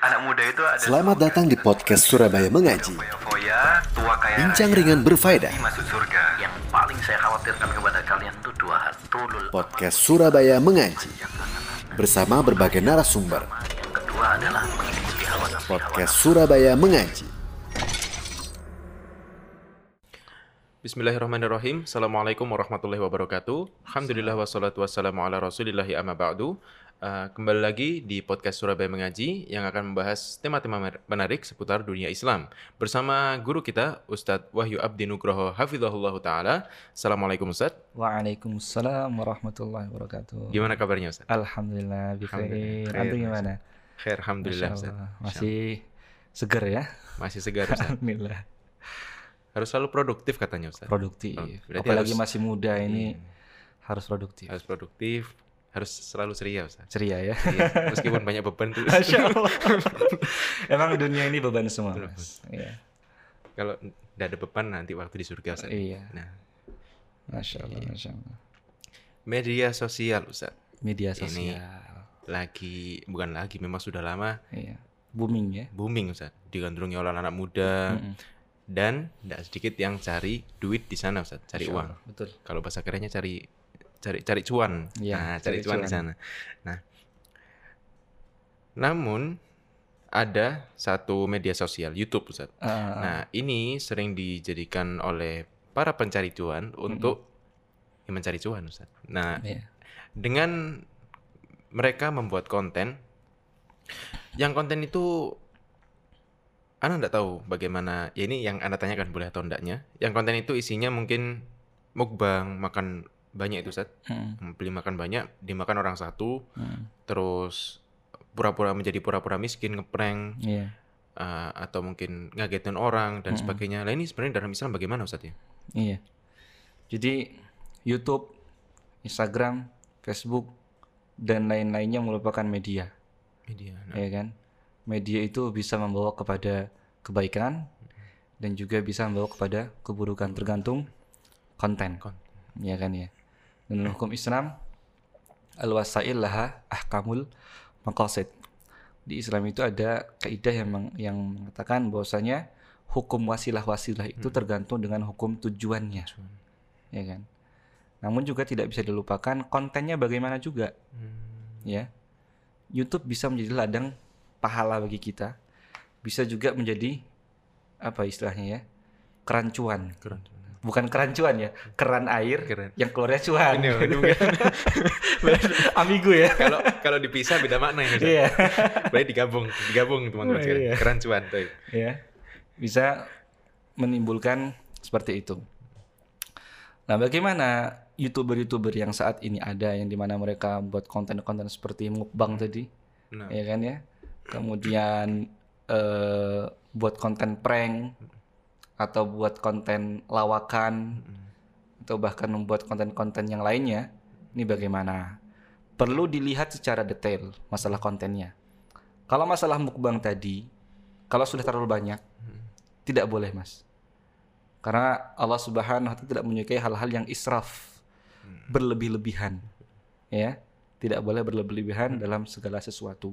Anak muda itu ada Selamat datang di podcast Surabaya Mengaji. Bincang ringan berfaedah. masuk surga. Yang paling saya khawatirkan kepada kalian itu dua hal. Tulul. Podcast Surabaya Mengaji. Bersama berbagai narasumber. Yang kedua adalah mengikuti hawa nafsu. Podcast Surabaya Mengaji. Bismillahirrahmanirrahim. Assalamualaikum warahmatullahi wabarakatuh. Alhamdulillah wassalatu wassalamu ala rasulillahi amma ba'du. Uh, kembali lagi di podcast Surabaya Mengaji yang akan membahas tema-tema menarik seputar dunia Islam. Bersama guru kita, Ustadz Wahyu Abdi Nugroho Hafizahullah Ta'ala. Assalamualaikum Ustadz. Waalaikumsalam warahmatullahi wabarakatuh. Gimana kabarnya Ustadz? Alhamdulillah, bikhair. Antum gimana? Khair, Alhamdulillah Ustadz. Masih seger ya? Masih segar Ustadz. Alhamdulillah. Harus selalu produktif katanya Ustadz. Produktif. Oh, Apalagi harus- masih muda ini Hmm. harus produktif. Harus produktif, harus selalu ceria Ustadz. Ceria ya. Iya, meskipun banyak beban tuh. Masya Allah. Emang dunia ini beban semua. Mas. Iya. Kalau nggak ada beban nanti waktu di surga Ustadz. Iya. Nah, Masya Allah, Masya Allah. media sosial Ustaz. Media Ini- sosial. Lagi bukan lagi memang sudah lama Iya. Booming ya. booming Ustaz. Digandrungi oleh anak muda Mm-mm. dan tidak sedikit yang cari duit di sana Ustaz, cari Masya uang. Allah, Betul. Kalau bahasa kerennya cari cari cari cuan. Iya, nah, cari, cari cuan, di cuan. sana. Nah, namun ada satu media sosial YouTube Ustaz. Ah, Nah, ini sering dijadikan oleh para pencari cuan untuk ya, mencari cuan Ustaz. Nah, iya. dengan mereka membuat konten yang konten itu Anda nggak tahu bagaimana ya ini yang Anda tanyakan boleh atau enggaknya yang konten itu isinya mungkin mukbang makan banyak itu Ustaz Mm, beli makan banyak dimakan orang satu mm, terus pura-pura menjadi pura-pura miskin ngeprank Iya. uh, atau mungkin ngagetin orang dan Mm-mm. sebagainya lah ini sebenarnya dalam Islam bagaimana Ustaz ya Iya. Jadi YouTube, Instagram, Facebook dan lain-lainnya merupakan media, media nah, ya kan? Media itu bisa membawa kepada kebaikan dan juga bisa membawa kepada keburukan tergantung konten, Konten. ya kan ya. Dan hukum Islam al-wasail laha ahkamul maqasid. Di Islam itu ada kaidah yang meng- yang mengatakan bahwasanya hukum wasilah-wasilah itu tergantung dengan hukum tujuannya ya kan. Namun juga tidak bisa dilupakan kontennya bagaimana juga, Hmm, ya. YouTube bisa menjadi ladang pahala bagi kita, bisa juga menjadi apa istilahnya ya, kerancuan. keren Bukan kerancuan ya, keran air Keren. yang keluarnya cuan. Ini, Ambigu ya. kalau kalau dipisah beda makna Ustaz. Iya. Boleh digabung, digabung teman-teman Oh, sekalian. iya. Keren cuan tuh. ya. Bisa menimbulkan seperti itu. Nah, bagaimana youtuber-youtuber yang saat ini ada yang di mana mereka buat konten-konten seperti mukbang tadi, Nah, ya kan ya? Kemudian eh, buat konten prank atau buat konten lawakan atau bahkan membuat konten-konten yang lainnya, ini bagaimana? Perlu dilihat secara detail masalah kontennya. Kalau masalah mukbang tadi, kalau sudah terlalu banyak, tidak boleh mas. Karena Allah Subhanahu wa Ta'ala tidak menyukai hal-hal yang israf, berlebih-lebihan, ya, tidak boleh berlebih-lebihan dalam segala sesuatu.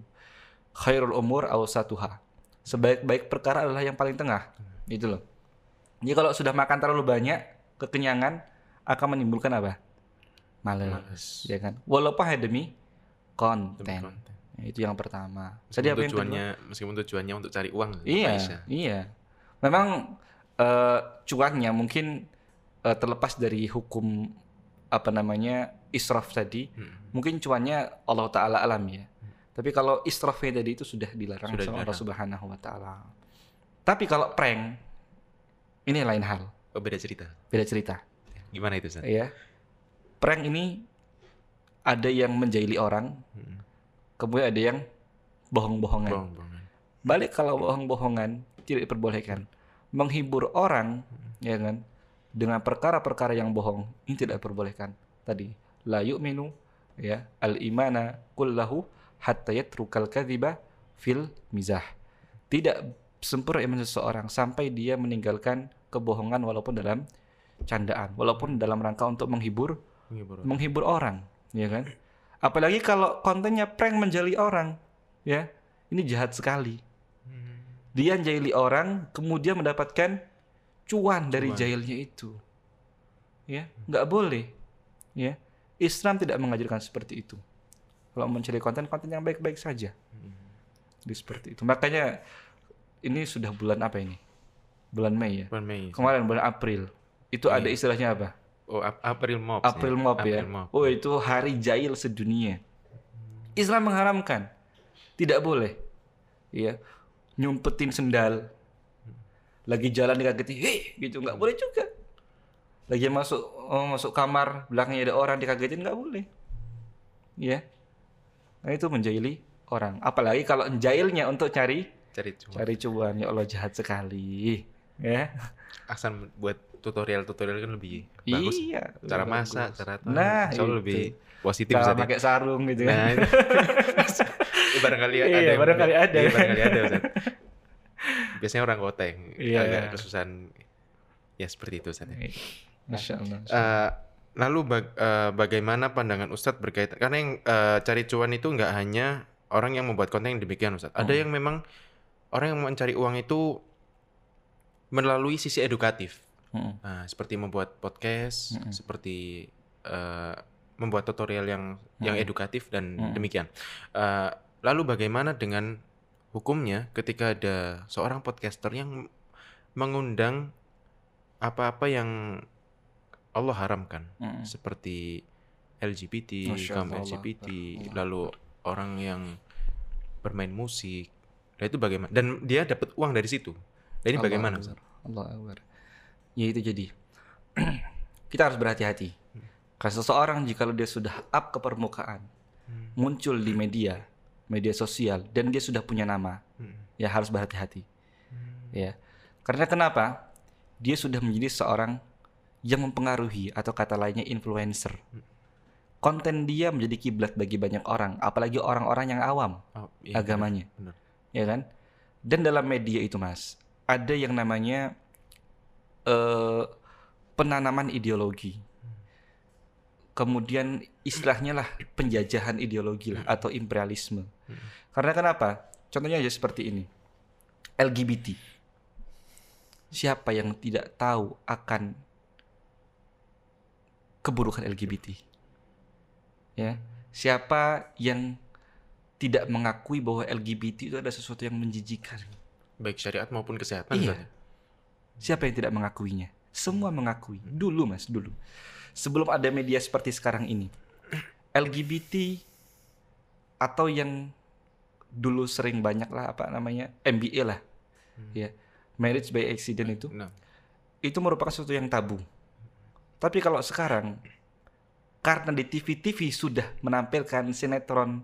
Khairul umur awsatuha. Sebaik-baik perkara adalah yang paling tengah, itu loh. Jadi kalau sudah makan terlalu banyak, kekenyangan akan menimbulkan apa? Males, Males. ya kan? Walaupun demi konten. Demi konten. Ya, itu yang pertama. meskipun Tadi apa yang kedua? tujuannya meskipun tujuannya untuk cari uang. Iya, iya. Memang eh, cuannya mungkin eh, terlepas dari hukum apa namanya israf tadi, Hmm. mungkin cuannya Allah Taala alam ya. Tapi kalau israfnya tadi itu sudah dilarang Sudah sama Allah dilarang. Subhanahu Wa Taala. Tapi kalau prank ini lain hal, Oh, beda cerita. beda cerita. Gimana itu, Ustaz? Ya, prank ini ada yang menjahili orang, Hmm. kemudian ada yang bohong-bohongan. Bohong, bohongan. Balik kalau bohong-bohongan tidak diperbolehkan. Menghibur orang, ya kan, dengan perkara-perkara yang bohong ini tidak diperbolehkan. Tadi la yu'minu ya al imana kullahu hatta yatrukal kadhiba fil mizah. Tidak sempurna iman seseorang sampai dia meninggalkan kebohongan walaupun dalam candaan, walaupun dalam rangka untuk menghibur Menghibur. menghibur orang, ya kan? Apalagi kalau kontennya prank menjali orang, ya. Ini jahat sekali. Hmm. Dia jahili orang, kemudian mendapatkan cuan dari Cuan. jahilnya itu. Ya, nggak boleh. Ya, Islam tidak mengajarkan seperti itu. Kalau mencari konten, konten yang baik-baik saja. Jadi seperti itu. Makanya ini sudah bulan apa ini? Bulan Mei ya. Bulan Mei. Kemarin bulan April. Itu ada istilahnya apa? Oh, Ap- April Mop. April Mop ya. Oh, itu hari jahil sedunia. Islam mengharamkan. Tidak boleh. Ya. Nyumpetin sendal. Lagi jalan dikageti, "Hei!" gitu nggak boleh juga. Lagi masuk oh, masuk kamar, belakangnya ada orang dikagetin nggak boleh. Ya. Nah, itu menjahili orang. Apalagi kalau jahilnya untuk cari Cari cuan. cari cuan. Ya Allah jahat sekali. Ya. Aksan buat tutorial-tutorial kan lebih bagus. Iya. Cara lebih masak, bagus. cara apa. Nah, itu. lebih positif Cara ya. pakai sarung gitu kan. Nah, itu barangkali Iya, ada. yang- barangkali ada. Iya, barangkali ada. Ustaz. Biasanya orang kota yang Iya. agak kesusahan. Ya seperti itu Ustaz. ya. Masya Allah. Eh, lalu bag- eh, bagaimana pandangan Ustadz berkaitan karena yang eh, cari cuan itu nggak hanya orang yang membuat konten yang demikian Ustadz. Ada Hmm. yang memang orang yang mencari uang itu melalui sisi edukatif. Mm-mm. Nah, seperti membuat podcast, Mm-mm. seperti eh, membuat tutorial yang yang Mm-mm. edukatif dan Mm-mm. demikian. Eh, lalu bagaimana dengan hukumnya ketika ada seorang podcaster yang mengundang apa-apa yang Allah haramkan, Mm-mm. seperti LGBT, kaum. LGBT, Allah. lalu orang yang bermain musik. Nah, itu bagaimana? Dan dia dapat uang dari situ. Ini Allah bagaimana, Akbar. Allah Akbar. Ya itu jadi. Kita harus berhati-hati. Karena seseorang jika dia sudah up ke permukaan, Hmm. muncul di media, media sosial, dan dia sudah punya nama, Hmm. ya harus berhati-hati. Ya. Karena kenapa? Dia sudah menjadi seorang yang mempengaruhi atau kata lainnya influencer. Konten dia menjadi kiblat bagi banyak orang, apalagi orang-orang yang awam Oh, iya, agamanya. benar. ya kan? Dan dalam media itu mas, ada yang namanya eh, penanaman ideologi. Kemudian istilahnya lah penjajahan ideologi lah atau imperialisme. Karena kenapa? Contohnya aja seperti ini. LGBT. Siapa yang tidak tahu akan keburukan LGBT? Ya. Siapa yang tidak mengakui bahwa LGBT itu ada sesuatu yang menjijikan? Baik syariat maupun kesehatan. Iya. Ya? Siapa yang tidak mengakuinya? Semua mengakui. Dulu mas, dulu. Sebelum ada media seperti sekarang ini. LGBT atau yang dulu sering banyak lah apa namanya MBA lah. Ya. Marriage by accident itu. Nah, Itu merupakan sesuatu yang tabu. Tapi kalau sekarang karena di TV-TV sudah menampilkan sinetron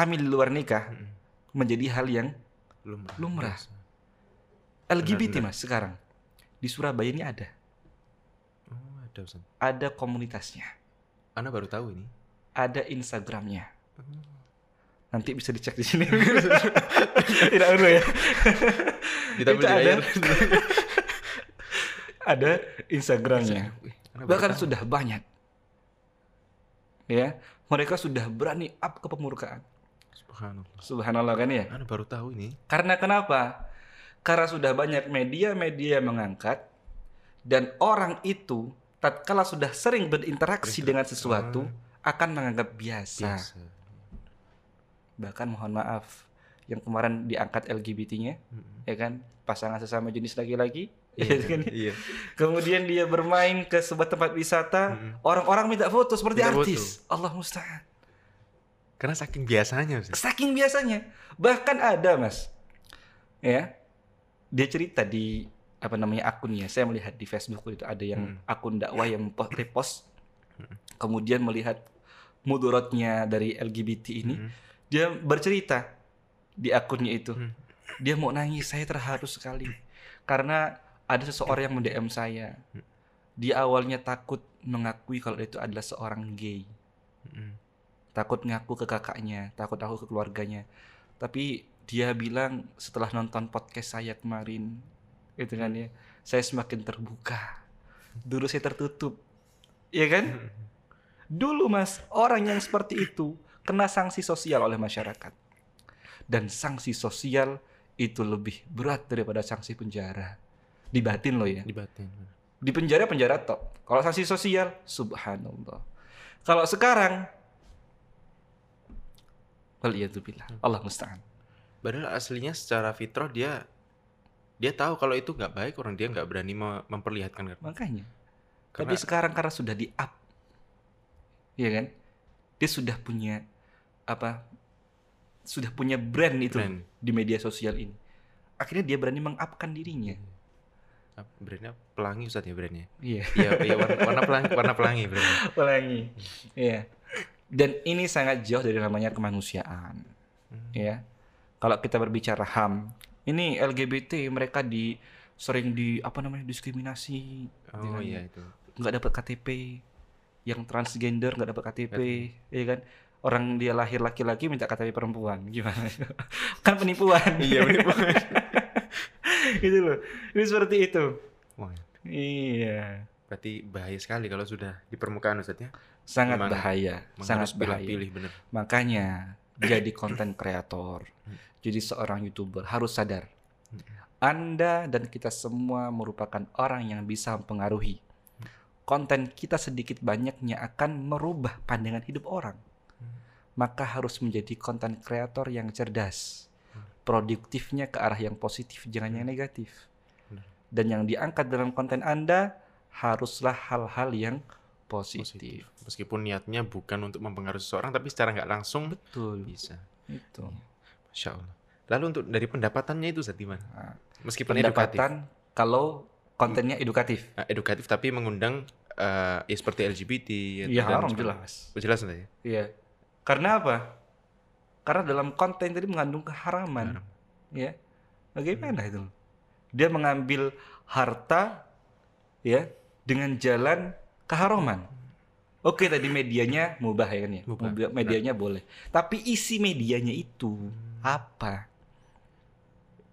hamil di luar nikah menjadi hal yang lumrah. Lumrah. LGBT Benar, mas sekarang di Surabaya ini ada Oh, ada Ustaz. ada komunitasnya Anda baru tahu ini. ada Instagramnya Hmm. nanti bisa dicek di sini tidak perlu ya Ditampil Itu di ada. ada Instagramnya bahkan tahu. sudah banyak ya mereka sudah berani up ke pemurkaan Subhanallah. subhanallah kan ya Anda baru tahu ini. Karena kenapa? Karena sudah banyak media-media yang mengangkat dan orang itu tatkala sudah sering berinteraksi dengan sesuatu akan menganggap biasa. Biasa. Bahkan mohon maaf yang kemarin diangkat LGBT-nya Mm-mm. ya kan pasangan sesama jenis laki-laki ya Iya, kan? Iya. kemudian dia bermain ke sebuah tempat wisata Mm-mm. orang-orang minta foto seperti Minta foto. artis Allah musta'an Karena saking biasanya, Ustaz. Saking biasanya. Bahkan ada, Mas. Ya. Dia cerita di apa namanya akunnya. Saya melihat di Facebook itu ada yang Hmm. akun dakwah yang po- repost. Kemudian melihat mudorotnya dari LGBT ini, Mm. dia bercerita di akunnya itu. Hmm. Dia mau nangis, saya terharu sekali. Karena ada seseorang yang mendm saya. Dia awalnya takut mengakui kalau itu adalah seorang gay Mm-mm. Takut ngaku ke kakaknya, takut aku ke keluarganya. Tapi dia bilang setelah nonton podcast saya kemarin, gitu kan ya, saya semakin terbuka. Dulu saya tertutup, ya kan? Dulu mas, orang yang seperti itu kena sanksi sosial oleh masyarakat. dan sanksi sosial itu lebih berat daripada sanksi penjara. Dibatin loh ya. Di batin. Di penjara penjara tok. Kalau sanksi sosial, subhanallah. Kalau sekarang Waliyadzubillah. Allah musta'an. Padahal aslinya secara fitrah dia dia tahu kalau itu nggak baik orang dia nggak berani me- memperlihatkan kan. Makanya. Karena- Tapi sekarang karena sudah di up. Iya kan? Dia sudah punya apa? Sudah punya brand itu Brand. di media sosial ini. Akhirnya dia berani mengupkan dirinya. Apa, Brandnya pelangi Ustaz ya brandnya. Iya. Iya, iya warna, warna pelangi, warna pelangi brandnya. Pelangi. Iya. Dan ini sangat jauh dari namanya kemanusiaan. Hmm. Ya. Kalau kita berbicara HAM, ini LGBT mereka di sering di apa namanya diskriminasi. Oh iya itu. nggak dapat KTP yang transgender nggak dapat KTP ya kan orang dia lahir laki-laki minta KTP perempuan gimana kan penipuan Iya penipuan. itu loh ini seperti itu Wah, iya berarti bahaya sekali kalau sudah di permukaan Ustaz ya. Sangat Memang- bahaya Memang sangat harus bahaya. pilih-pilih bener. makanya jadi konten kreator jadi seorang youtuber harus sadar. Anda dan kita semua merupakan orang yang bisa mempengaruhi. Konten kita sedikit banyaknya akan merubah pandangan hidup orang. Maka harus menjadi konten kreator yang cerdas. Produktifnya ke arah yang positif jangan yang negatif. Dan yang diangkat dalam konten anda haruslah hal-hal yang positif, Positif. Meskipun niatnya bukan untuk mempengaruhi seseorang tapi secara nggak langsung betul bisa. itu Masya Allah. Lalu untuk dari pendapatannya itu Ustaz gimana? Nah, Meskipun edukatif. pendapatan kalau kontennya edukatif Nah, edukatif tapi mengundang eh, ya seperti LGBT ya, Iya haram jelas. Oh, jelas ya? Iya. Karena apa? Karena dalam konten tadi mengandung keharaman. Haram. Ya. Bagaimana itu? Dia mengambil harta ya dengan jalan keharaman. Oke tadi medianya mubah ya kan ya. Mubah. Medianya boleh. Tapi isi medianya itu apa?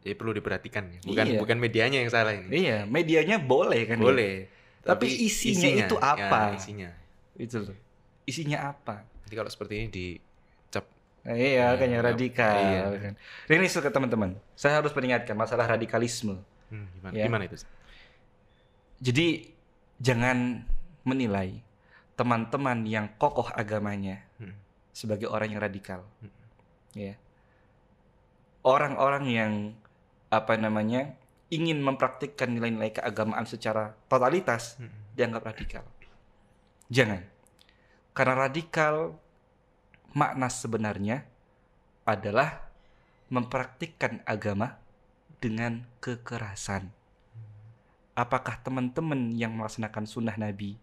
Ya perlu diperhatikan ya. Bukan Iya. bukan medianya yang salah ini. Iya, medianya boleh kan ya? Boleh. Tapi isinya itu apa? Ya, isinya. Itu loh. Isinya apa? Jadi kalau seperti ini dicap Nah, iya, Ya, kan yang ya, radikal. iya. kan. Ini suka teman-teman. Saya harus peringatkan masalah radikalisme. hmm, gimana? Ya. Gimana itu? Jadi jangan menilai teman-teman yang kokoh agamanya Hmm. sebagai orang yang radikal. Hmm. Ya. Orang-orang yang apa namanya ingin mempraktikkan nilai-nilai keagamaan secara totalitas Hmm. dianggap radikal. Jangan. Karena radikal makna sebenarnya adalah mempraktikkan agama dengan kekerasan. Apakah teman-teman yang melaksanakan sunnah Nabi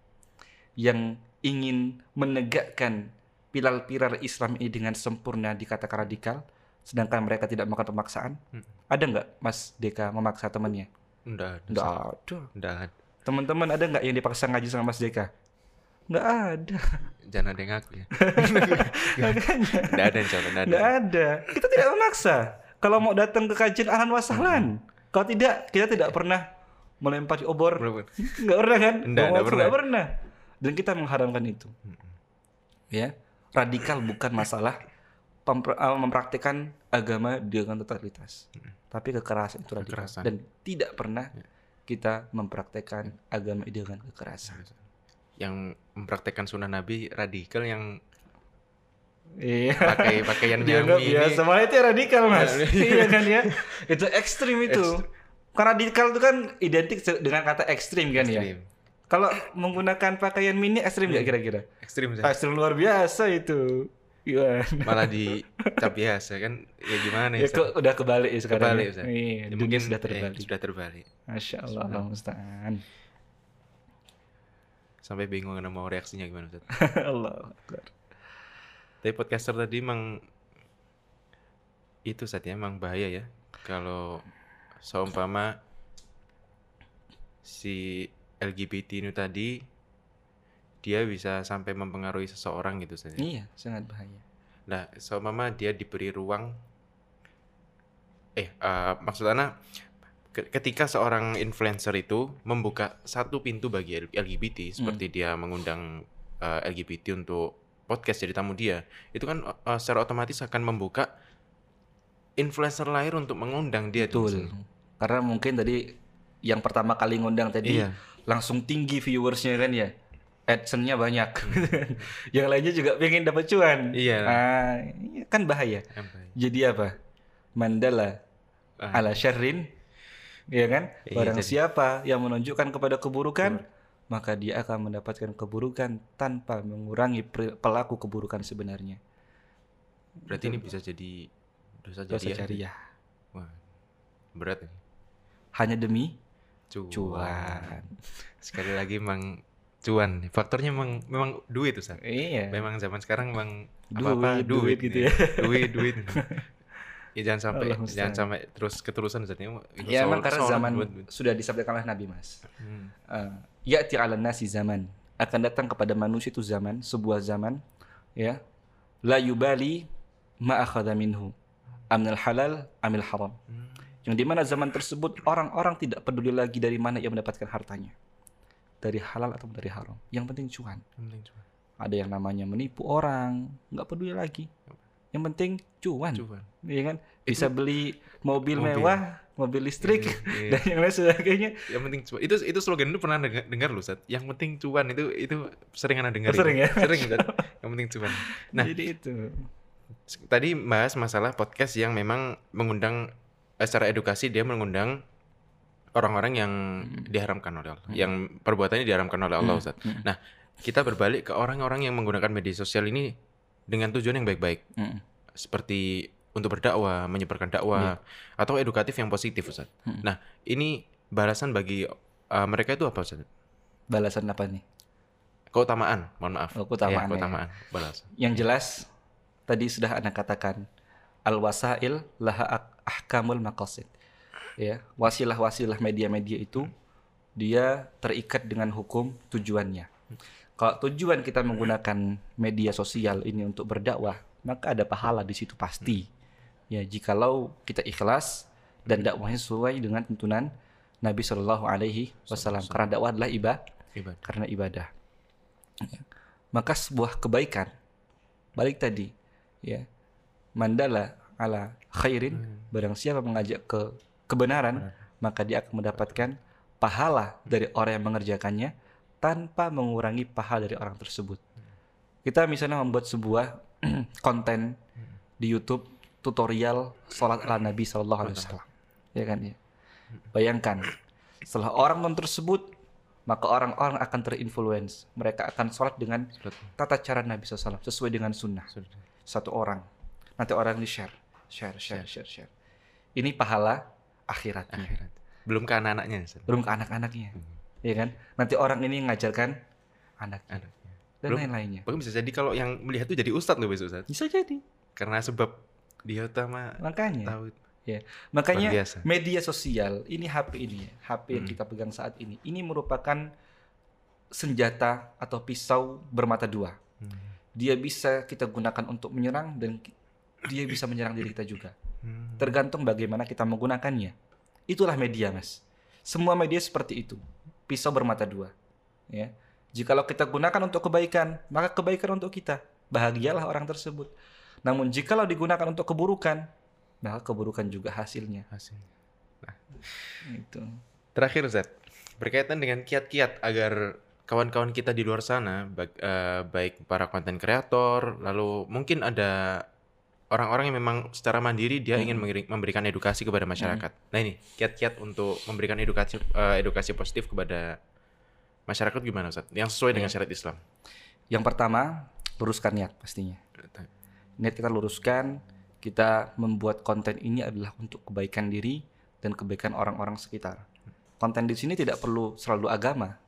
yang ingin menegakkan pilar-pilar Islam ini dengan sempurna dikatakan radikal, sedangkan mereka tidak melakukan pemaksaan? Hmm. Ada nggak Mas Deka memaksa temannya? Enggak ada. Nggak ada. Enggak ada. Teman-teman ada nggak yang dipaksa ngaji sama Mas Deka? Nggak ada. Jangan ada yang ngaku ya. Enggak ada insya Allah, ada. Nggak ada. Kita tidak memaksa. Kalau mau datang ke kajian ahlan wasahlan. Kalau tidak, kita tidak pernah melempari obor. Nggak pernah kan? Nggak, nggak pernah. nggak pernah. Dan kita mengharamkan itu. Ya, radikal bukan masalah eh, mempraktikkan agama dengan totalitas. Tapi kekerasan itu radikal. Kekerasan. Dan tidak pernah kita mempraktekkan agama dengan kekerasan. Yang mempraktekkan sunnah Nabi radikal yang Iya. pakai pakaian nyami biasa, malah itu radikal mas. iya kan ya, itu ekstrim itu. Karena radikal itu kan identik dengan kata ekstrim kan ya. Kalau menggunakan pakaian mini ekstrim nggak kira-kira? Ekstrim Ustaz. Ekstrim luar biasa itu. Gimana? malah dicap biasa kan ya gimana Ya ya kok udah kebalik ya sekarang. Kebalik, ya? Ustaz. Iya, Ya, dunia mungkin sudah eh, terbalik. sudah terbalik Masya Allah, Allah musta'an. sampai bingung mau reaksinya gimana Ustaz. Allah Akbar. tapi podcaster tadi emang itu saat ya emang bahaya ya kalau seumpama si LGBT ini tadi dia bisa sampai mempengaruhi seseorang gitu saja. Iya, sangat bahaya. Nah, seumpama dia diberi ruang eh eh, maksud Ana ke- ketika seorang influencer itu membuka satu pintu bagi LGBT seperti dia mengundang eh, LGBT untuk podcast jadi tamu dia, itu kan eh, secara otomatis akan membuka influencer lahir untuk mengundang dia tuh, Betul. Karena mungkin tadi yang pertama kali ngundang tadi Iya. Langsung tinggi viewersnya kan ya. AdSense-nya banyak. yang lainnya juga pengen dapat cuan. Iya. Ah, iya, kan bahaya. Apa? Jadi apa? Mandala Ah. ala syarrin ya kan? Iya, Barang jadi- siapa yang menunjukkan kepada keburukan, maka dia akan mendapatkan keburukan tanpa mengurangi pelaku keburukan sebenarnya. Berarti ini bisa jadi dosa Dosa jariah. jariah. Wah, berat ini. Hanya demi Cuan. cuan. Sekali lagi emang cuan. Faktornya memang memang duit Ustaz. Iya. Memang zaman sekarang memang Duit, apa-apa duit duit, gitu nih. ya. Duit, duit. ya jangan sampai Allah jangan sampai terus keterusan Ustaz. Ya soal- emang karena soal zaman duit, duit. sudah disabdakan oleh Nabi Mas. Hmm. Uh, Ya'ti 'ala nasi zaman akan datang kepada manusia itu zaman, sebuah zaman ya. La yubali ma akhadha minhu. Amnal halal amil haram. Hmm. Yang di mana zaman tersebut orang-orang tidak peduli lagi dari mana ia mendapatkan hartanya. Dari halal atau dari haram. Yang penting cuan. Yang penting cuan. Ada yang namanya menipu orang, nggak peduli lagi. Yang penting cuan. Cuan. Iya kan? Bisa beli mobil, Mobil. mewah, mobil listrik Iya, iya. dan yang lain sebagainya. Yang penting cuan. Itu itu slogan itu pernah dengar, dengar loh, Ustaz. Yang penting cuan itu itu sering ana dengar. Sering itu. ya? Sering. Yang penting cuan. Nah, Jadi itu. tadi bahas masalah podcast yang memang mengundang secara edukasi dia mengundang orang-orang yang diharamkan oleh Allah, yang perbuatannya diharamkan oleh Allah, Ustaz. Nah, kita berbalik ke orang-orang yang menggunakan media sosial ini dengan tujuan yang baik-baik, Mm. seperti untuk berdakwah, menyebarkan dakwah, atau edukatif yang positif, Ustaz. Nah, ini balasan bagi eh, mereka itu apa, Ustaz? Balasan apa nih? Keutamaan, mohon maaf. Oh, keutamaan Ya, ya. keutamaan, balasan. Yang jelas tadi sudah Anda katakan al wasail laha ahkamul maqasid. Ya, wasilah-wasilah media-media itu dia terikat dengan hukum tujuannya. Kalau tujuan kita menggunakan media sosial ini untuk berdakwah, maka ada pahala di situ pasti. Ya, jikalau kita ikhlas dan dakwahnya sesuai dengan tuntunan Nabi Shallallahu Alaihi Wasallam. Karena dakwah adalah ibadah, Ibadah. karena ibadah. Ya. Maka sebuah kebaikan balik tadi ya mandala ala khairin barang siapa mengajak ke kebenaran maka dia akan mendapatkan pahala dari orang yang mengerjakannya tanpa mengurangi pahala dari orang tersebut. Kita misalnya membuat sebuah konten di YouTube tutorial sholat ala Nabi Shallallahu Alaihi Wasallam, ya kan ya. Bayangkan setelah orang nonton tersebut maka orang-orang akan terinfluence. Mereka akan sholat dengan tata cara Nabi SAW sesuai dengan sunnah. Satu orang. Nanti orang ini share, share, share, share, share. Ini pahala akhiratnya. Akhirat. Belum ke anak-anaknya. Belum ke anak-anaknya. Ya kan? Nanti orang ini mengajarkan anaknya Anaknya. dan Belum- lain-lainnya. Bahkan bisa jadi kalau yang melihat itu jadi ustadz loh besok Ustaz. Bisa jadi. Karena sebab dia utama Makanya. tahu. Ya. Makanya biasa. media sosial ini HP ini ya, HP yang Hmm. kita pegang saat ini, ini merupakan senjata atau pisau bermata dua. Hmm. Dia bisa kita gunakan untuk menyerang dan dia bisa menyerang diri kita juga. Hmm. Tergantung bagaimana kita menggunakannya. Itulah media, Mas. Semua media seperti itu. Pisau bermata dua. Ya. Jikalau kita gunakan untuk kebaikan, maka kebaikan untuk kita. Bahagialah orang tersebut. Namun jikalau digunakan untuk keburukan, maka keburukan juga hasilnya. Hasil. Itu. Terakhir Ustaz, berkaitan dengan kiat-kiat agar kawan-kawan kita di luar sana, baik, eh, baik para konten kreator, lalu mungkin ada orang-orang yang memang secara mandiri dia ingin mengiri- memberikan edukasi kepada masyarakat. Nah ini kiat-kiat untuk memberikan edukasi eh, edukasi positif kepada masyarakat gimana Ustaz? Yang sesuai dengan syariat Islam. Yang pertama, luruskan niat pastinya. Niat kita luruskan, kita membuat konten ini adalah untuk kebaikan diri dan kebaikan orang-orang sekitar. Konten di sini tidak perlu selalu agama.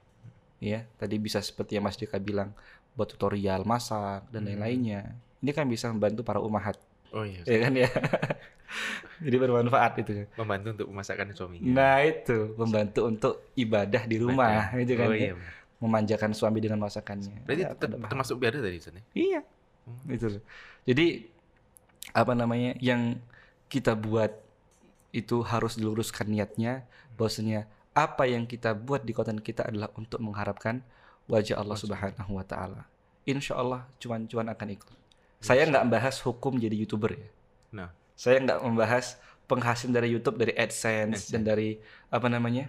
Ya, tadi bisa seperti yang Mas Dika bilang, buat tutorial masak dan lain-lainnya. Ini kan bisa membantu para umahat, Oh iya, Ustaz. ya kan ya. Jadi bermanfaat itu. membantu untuk memasakkan suaminya. Nah, itu membantu untuk ibadah di rumah, gitu kan. Oh ya. iya. memanjakan suami dengan masakannya. Berarti Ya, termasuk biada tadi Ustaz ya? Iya. Itu. loh. Jadi apa namanya yang kita buat itu harus diluruskan niatnya bahwasanya apa yang kita buat di konten kita adalah untuk mengharapkan wajah Allah Subhanahu wa taala. Insya Allah cuan-cuan akan ikut. Saya nggak bahas hukum jadi youtuber ya. Nah, Saya nggak membahas penghasilan dari YouTube, dari AdSense, dan dari apa namanya,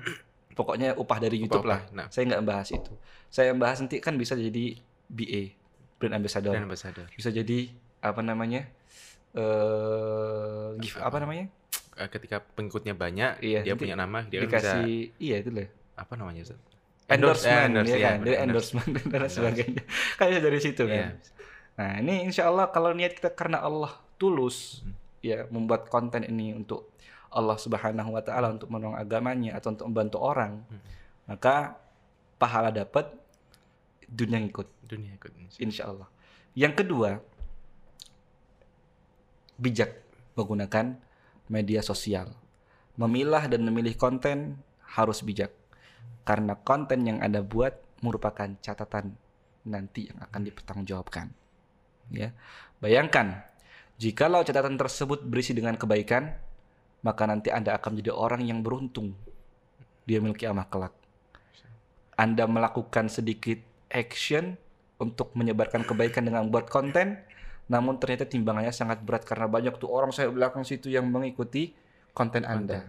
pokoknya upah dari YouTube lah. Upah-upah. Nah. Saya nggak membahas itu. Saya membahas nanti kan bisa jadi BA, brand ambassador, Dan ambassador. bisa jadi apa namanya, eh give apa namanya, Eh, Ketika pengikutnya banyak, Iya, dia punya nama, dia kan bisa dikasih, iya itu lah. apa namanya Ustaz? endorsement, endorse, ya kan, dari endorse. endorsement dan sebagainya. Kayak dari situ Iya. kan. Nah ini insya Allah kalau niat kita karena Allah tulus, Hmm. ya membuat konten ini untuk Allah Subhanahu Wa Taala untuk menolong agamanya atau untuk membantu orang, Hmm. maka pahala dapat, dunia ngikut, Dunia ikut. insya Allah. Yang kedua, bijak menggunakan media sosial. Memilah dan memilih konten harus bijak. Karena konten yang Anda buat merupakan catatan nanti yang akan dipertanggungjawabkan. Ya. Bayangkan, jikalau catatan tersebut berisi dengan kebaikan, maka nanti Anda akan menjadi orang yang beruntung. Dia memiliki amal kelak. Anda melakukan sedikit action untuk menyebarkan kebaikan dengan membuat konten, namun ternyata timbangannya sangat berat karena banyak tuh orang saya belakang situ yang mengikuti konten Anda.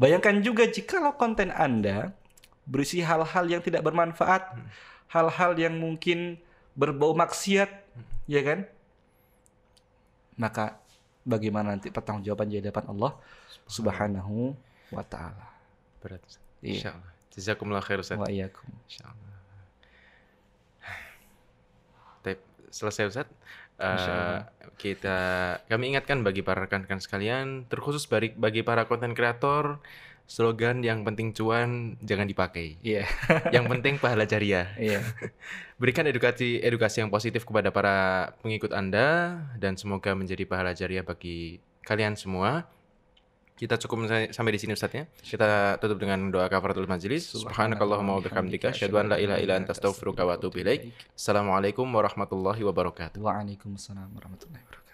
Bayangkan juga jikalau konten Anda berisi hal-hal yang tidak bermanfaat, hal-hal yang mungkin berbau maksiat, ya kan? Maka bagaimana nanti pertanggungjawaban di hadapan Allah Subhanahu wa taala. Berat. Iya. Insyaallah. Jazakumullah khair Ustaz. Wa iyyakum. Insyaallah. Taip, selesai Ustaz. Insyaallah. kita kami ingatkan bagi para rekan-rekan sekalian, terkhusus bagi, bagi para konten kreator, slogan yang penting cuan jangan dipakai. Iya. yang penting pahala jariah. Iya. Berikan edukasi edukasi yang positif kepada para pengikut Anda dan semoga menjadi pahala jariah bagi kalian semua. Kita cukup sampai- sampai di sini Ustaz ya. Kita tutup dengan doa kafaratul majelis. Subhanakallahumma wa bihamdika asyhadu an la ilaha illa anta astaghfiruka wa atubu ilaik. Assalamualaikum warahmatullahi wabarakatuh. Waalaikumsalam warahmatullahi wabarakatuh.